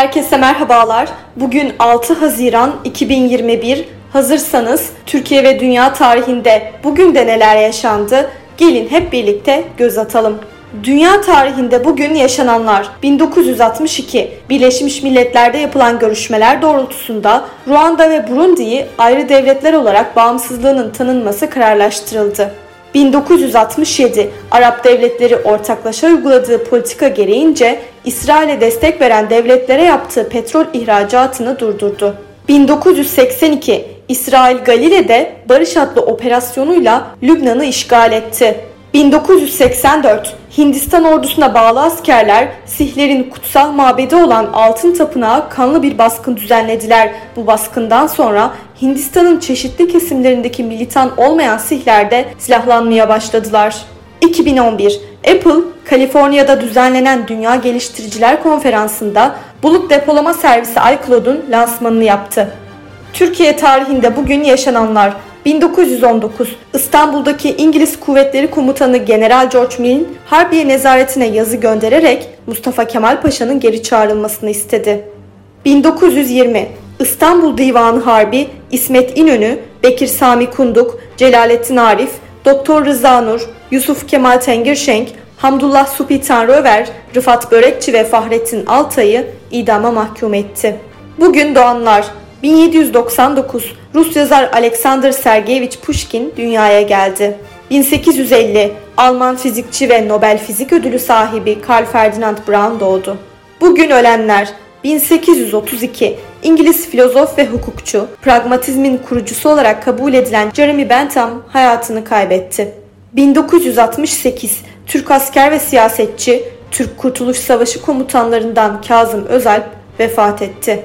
Herkese merhabalar. Bugün 6 Haziran 2021. Hazırsanız Türkiye ve dünya tarihinde bugün de neler yaşandı? Gelin hep birlikte göz atalım. Dünya tarihinde bugün yaşananlar 1962 Birleşmiş Milletler'de yapılan görüşmeler doğrultusunda Ruanda ve Burundi'yi ayrı devletler olarak bağımsızlığının tanınması kararlaştırıldı. 1967 Arap devletleri ortaklaşa uyguladığı politika gereğince İsrail'e destek veren devletlere yaptığı petrol ihracatını durdurdu. 1982 İsrail Galile'de Barış adlı operasyonuyla Lübnan'ı işgal etti. 1984 Hindistan ordusuna bağlı askerler Sihlerin kutsal mabedi olan Altın Tapınağa kanlı bir baskın düzenlediler. Bu baskından sonra Hindistan'ın çeşitli kesimlerindeki militan olmayan Sihler de silahlanmaya başladılar. 2011 Apple, Kaliforniya'da düzenlenen Dünya Geliştiriciler Konferansı'nda bulut depolama servisi iCloud'un lansmanını yaptı. Türkiye tarihinde bugün yaşananlar 1919 İstanbul'daki İngiliz Kuvvetleri Komutanı General George Mill'in Harbiye nezaretine yazı göndererek Mustafa Kemal Paşa'nın geri çağrılmasını istedi. 1920 İstanbul Divanı Harbi İsmet İnönü, Bekir Sami Kunduk, Celalettin Arif, Doktor Rıza Nur, Yusuf Kemal Tengirşenk, Hamdullah Supi Tanrıöver, Rıfat Börekçi ve Fahrettin Altay'ı idama mahkum etti. Bugün doğanlar 1799 Rus yazar Alexander Sergeyevich Pushkin dünyaya geldi. 1850 Alman fizikçi ve Nobel Fizik Ödülü sahibi Karl Ferdinand Braun doğdu. Bugün ölenler 1832 İngiliz filozof ve hukukçu, pragmatizmin kurucusu olarak kabul edilen Jeremy Bentham hayatını kaybetti. 1968 Türk asker ve siyasetçi, Türk Kurtuluş Savaşı komutanlarından Kazım Özalp vefat etti.